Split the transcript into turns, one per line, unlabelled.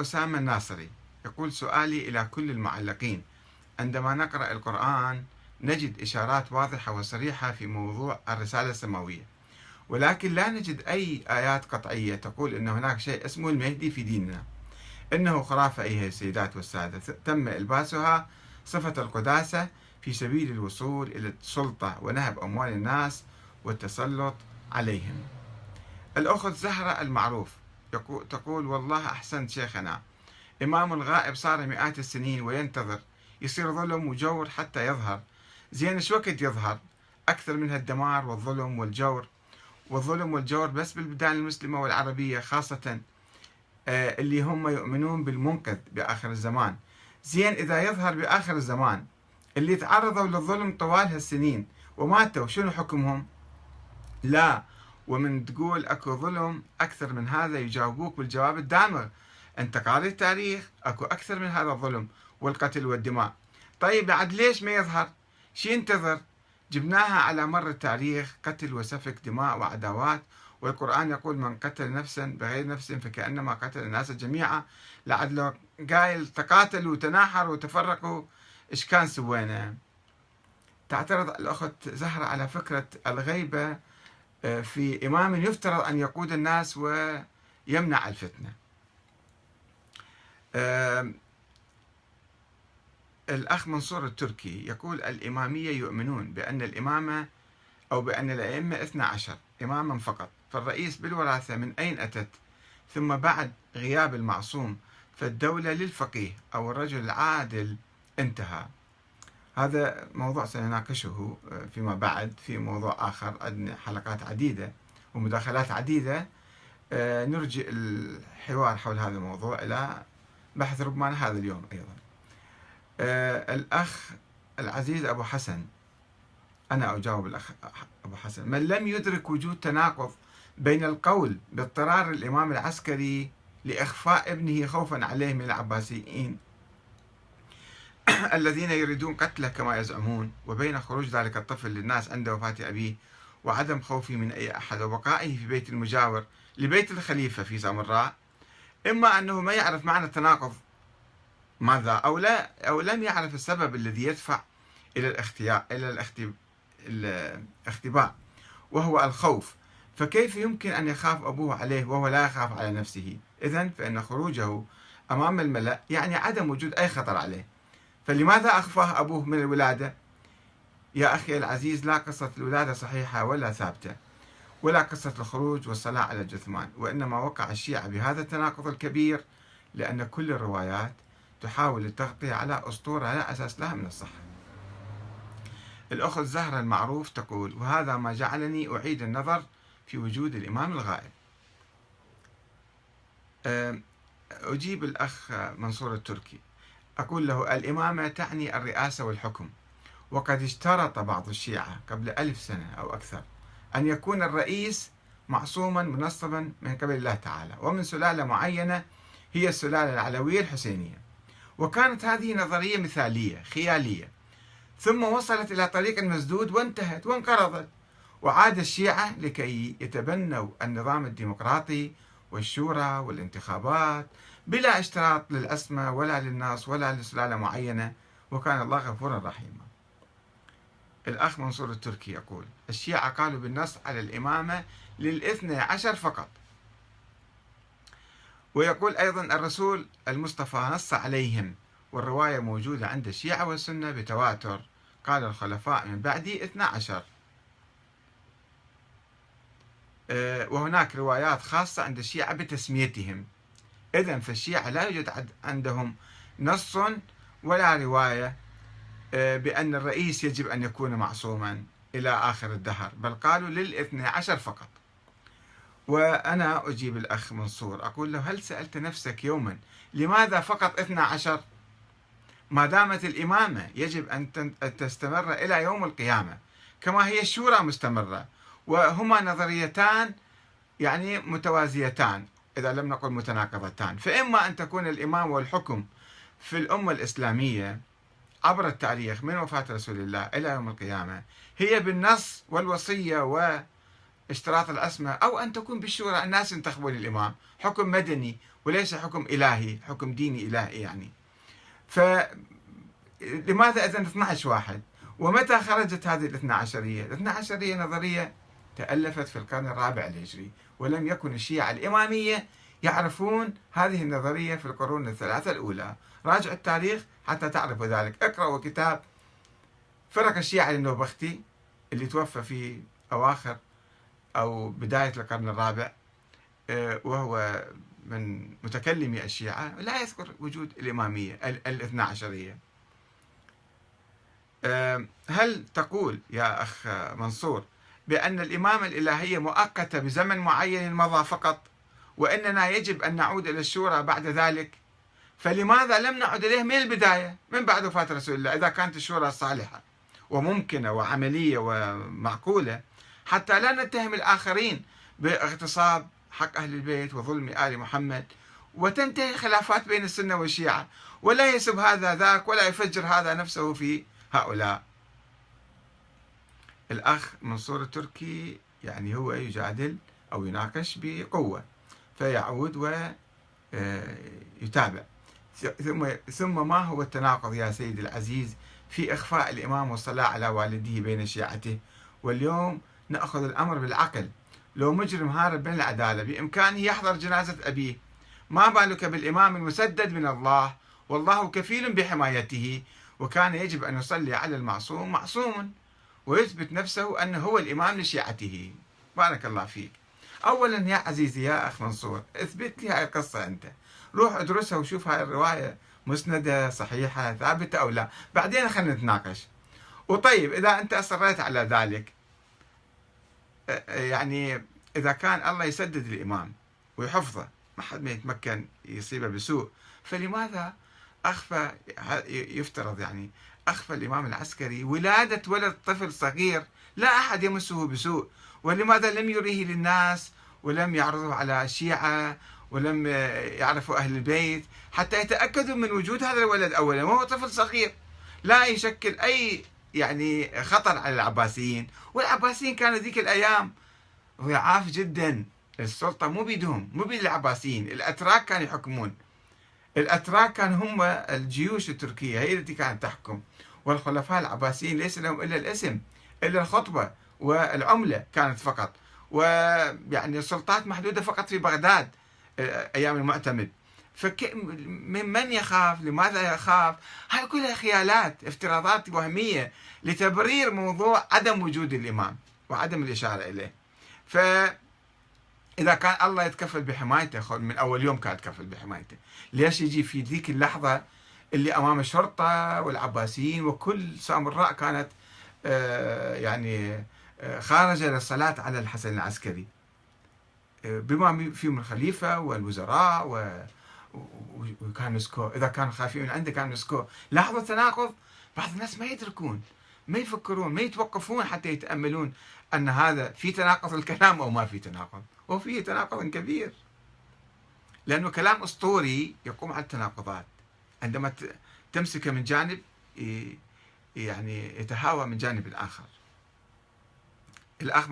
أسامة الناصري يقول سؤالي إلى كل المعلقين. عندما نقرأ القرآن نجد إشارات واضحة وصريحة في موضوع الرسالة السماوية. ولكن لا نجد أي آيات قطعية تقول أن هناك شيء اسمه المهدي في ديننا. إنه خرافة أيها السيدات والسادة. تم إلباسها صفة القداسة في سبيل الوصول إلى السلطة ونهب أموال الناس والتسلط عليهم. الأخت زهرة المعروف تقول والله أحسنت شيخنا. إمام الغائب صار مئات السنين وينتظر. يصير ظلم وجور حتى يظهر. زين شو وقت يظهر؟ أكثر من هالدمار والظلم والجور. والظلم والجور بس بالبلدان المسلمة والعربية خاصة آه، اللي هم يؤمنون بالمنقذ بآخر الزمان. زين إذا يظهر بآخر الزمان اللي تعرضوا للظلم طوال هالسنين وماتوا شنو حكمهم؟ لا ومن تقول أكو ظلم أكثر من هذا يجاوبوك بالجواب الدامغ أنت قاري التاريخ أكو أكثر من هذا الظلم والقتل والدماء. طيب بعد ليش ما يظهر؟ شي ينتظر جبناها على مر التاريخ قتل وسفك دماء وعداوات والقرآن يقول من قتل نفسا بغير نفس فكأنما قتل الناس جميعا لعد لو قايل تقاتلوا وتناحروا وتفرقوا إيش كان سوينا؟ تعترض الأخت زهرة على فكرة الغيبة في إمام يفترض أن يقود الناس ويمنع الفتنة. الأخ منصور التركي يقول الإمامية يؤمنون بأن الإمامة أو بأن الأئمة اثنا عشر إماما فقط فالرئيس بالوراثة من أين أتت؟ ثم بعد غياب المعصوم فالدولة للفقيه أو الرجل العادل انتهى. هذا موضوع سنناقشه آه، فيما بعد في موضوع آخر عندنا حلقات عديدة ومداخلات عديدة. آه، نرجئ الحوار حول هذا الموضوع إلى بحث ربما هذا اليوم أيضا. آه، الأخ العزيز أبو حسن أنا أجاوب الأخ أبو حسن. من لم يدرك وجود تناقض بين القول باضطرار الإمام العسكري لإخفاء ابنه خوفا عليه من العباسيين الذين يريدون قتله كما يزعمون وبين خروج ذلك الطفل للناس عند وفاة أبيه وعدم خوفه من أي أحد وبقائه في بيت المجاور لبيت الخليفة في سامراء إما أنه ما يعرف معنى التناقض ماذا أو لا أو لم يعرف السبب الذي يدفع إلى الاختيار إلى الاختباء وهو الخوف. فكيف يمكن أن يخاف أبوه عليه وهو لا يخاف على نفسه؟ إذا فإن خروجه أمام الملأ يعني عدم وجود أي خطر عليه. فلماذا أخفاه أبوه من الولادة؟ يا أخي العزيز لا قصة الولادة صحيحة ولا ثابتة ولا قصة الخروج والصلاة على الجثمان وإنما وقع الشيعة بهذا التناقض الكبير لأن كل الروايات تحاول التغطية على أسطورة لا أساس لها من الصحة. الأخت زهرة المعروف تقول وهذا ما جعلني أعيد النظر في وجود الإمام الغائب. أجيب الأخ منصور التركي. أقول له الإمامة تعني الرئاسة والحكم وقد اشترط بعض الشيعة قبل ألف سنة أو أكثر أن يكون الرئيس معصوما منصبا من قبل الله تعالى ومن سلالة معينة هي السلالة العلوية الحسينية. وكانت هذه نظرية مثالية خيالية. ثم وصلت إلى طريق مسدود وانتهت وانقرضت. وعاد الشيعة لكي يتبنوا النظام الديمقراطي والشورى والانتخابات بلا اشتراط للأسمى ولا للناس ولا لسلالة معينة وكان الله غفورا رحيما. الأخ منصور التركي يقول الشيعة قالوا بالنص على الإمامة للإثنى عشر فقط. ويقول أيضا الرسول المصطفى نص عليهم والرواية موجودة عند الشيعة والسنة بتواتر. قال الخلفاء من بعدي اثنى عشر. آه، وهناك روايات خاصة عند الشيعة بتسميتهم. إذا فالشيعة لا يوجد عندهم نص ولا رواية آه، بأن الرئيس يجب أن يكون معصوما إلى آخر الدهر بل قالوا للاثنى عشر فقط. وأنا أجيب الأخ منصور أقول له هل سألت نفسك يوما لماذا فقط اثنى عشر؟ ما دامت الإمامة يجب أن تستمر إلى يوم القيامة كما هي الشورى مستمرة وهما نظريتان يعني متوازيتان. إذا لم نقل متناقضتان. فإما أن تكون الإمام والحكم في الأمة الإسلامية عبر التاريخ من وفاة رسول الله إلى يوم القيامة هي بالنص والوصية اشتراط العصمة أو أن تكون بالشورى الناس ينتخبون الإمام حكم مدني وليس حكم إلهي حكم ديني إلهي يعني. فلماذا إذن 12 واحد؟ ومتى خرجت هذه الاثنى عشرية الاثنى عشرية نظرية تألفت في القرن الرابع الهجري ولم يكن الشيعة الإمامية يعرفون هذه النظرية في القرون الثلاثة الأولى. راجع التاريخ حتى تعرفوا ذلك اقرأوا كتاب فرق الشيعة للنوبختي اللي توفى في أواخر أو بداية القرن الرابع آه، وهو من متكلمي الشيعة. لا يذكر وجود الإمامية الاثنى عشرية. آه، هل تقول يا أخ منصور بأن الإمامة الإلهية مؤقتة بزمن معين مضى فقط وإننا يجب أن نعود إلى الشورى بعد ذلك. فلماذا لم نعد إليه من البداية؟ من بعد وفاة رسول الله إذا كانت الشورى صالحة وممكنة وعملية ومعقولة حتى لا نتهم الآخرين باغتصاب حق أهل البيت وظلم آل محمد. وتنتهي الخلافات بين السنة والشيعة ولا يسب هذا ذاك ولا يفجر هذا نفسه في هؤلاء. الأخ منصور التركي يعني هو يجادل أو يناقش بقوة فيعود ويتابع آه، ثم ثم ما هو التناقض يا سيدي العزيز في إخفاء الإمام والصلاة على والده بين شيعته؟ واليوم نأخذ الأمر بالعقل. لو مجرم هارب من العدالة بإمكانه يحضر جنازة أبيه. ما بالك بالإمام المسدد من الله؟ والله كفيل بحمايته وكان يجب أن يصلي على المعصوم معصوم. ويثبت نفسه أنه هو الإمام لشيعته. بارك الله فيك. أولا يا عزيزي يا أخ منصور اثبت لي هاي القصة أنت. روح ادرسها وشوف هاي الرواية مسندة صحيحة ثابتة أو لا. بعدين خلينا نتناقش. وطيب إذا أنت أصريت على ذلك يعني إذا كان الله يسدد الإمام ويحفظه ما حد ما يتمكن يصيبه بسوء فلماذا أخفى يفترض يعني أخفى الإمام العسكري ولادة ولد طفل صغير لا أحد يمسه بسوء. ولماذا لم يريه للناس ولم يعرضه على الشيعة ولم يعرفوا أهل البيت حتى يتأكدوا من وجود هذا الولد أولا وهو طفل صغير؟ لا يشكل أي يعني خطر على العباسيين. والعباسيين كانوا ذيك الأيام ضعاف جدا. السلطة مو بيدهم مو بيد العباسيين الأتراك كانوا يحكمون. الأتراك كانوا هم الجيوش التركية هي التي كانت تحكم. والخلفاء العباسيين ليس لهم إلا الاسم إلا الخطبة والعملة كانت فقط. ويعني السلطات محدودة فقط في بغداد آه، أيام المعتمد. من من يخاف؟ لماذا يخاف؟ هاي كلها خيالات افتراضات وهمية لتبرير موضوع عدم وجود الإمام وعدم الإشارة إليه. فإذا كان الله يتكفل بحمايته من أول يوم كان يتكفل بحمايته. ليش يجي في ذيك اللحظة اللي أمام الشرطة والعباسيين وكل سامراء كانت آه، يعني آه، خارجة للصلاة على الحسن العسكري. آه، بما فيهم الخليفة والوزراء و وكان مسكوه إذا كانوا خايفين عنده كان مسكوه لاحظوا التناقض بعض الناس ما يدركون. ما يفكرون ما يتوقفون حتى يتأملون أن هذا في تناقض الكلام أو ما في تناقض. وفيه تناقض كبير. لأنه كلام أسطوري يقوم على التناقضات. عندما تمسكه من جانب يعني يتهاوى من جانب اخر الأخ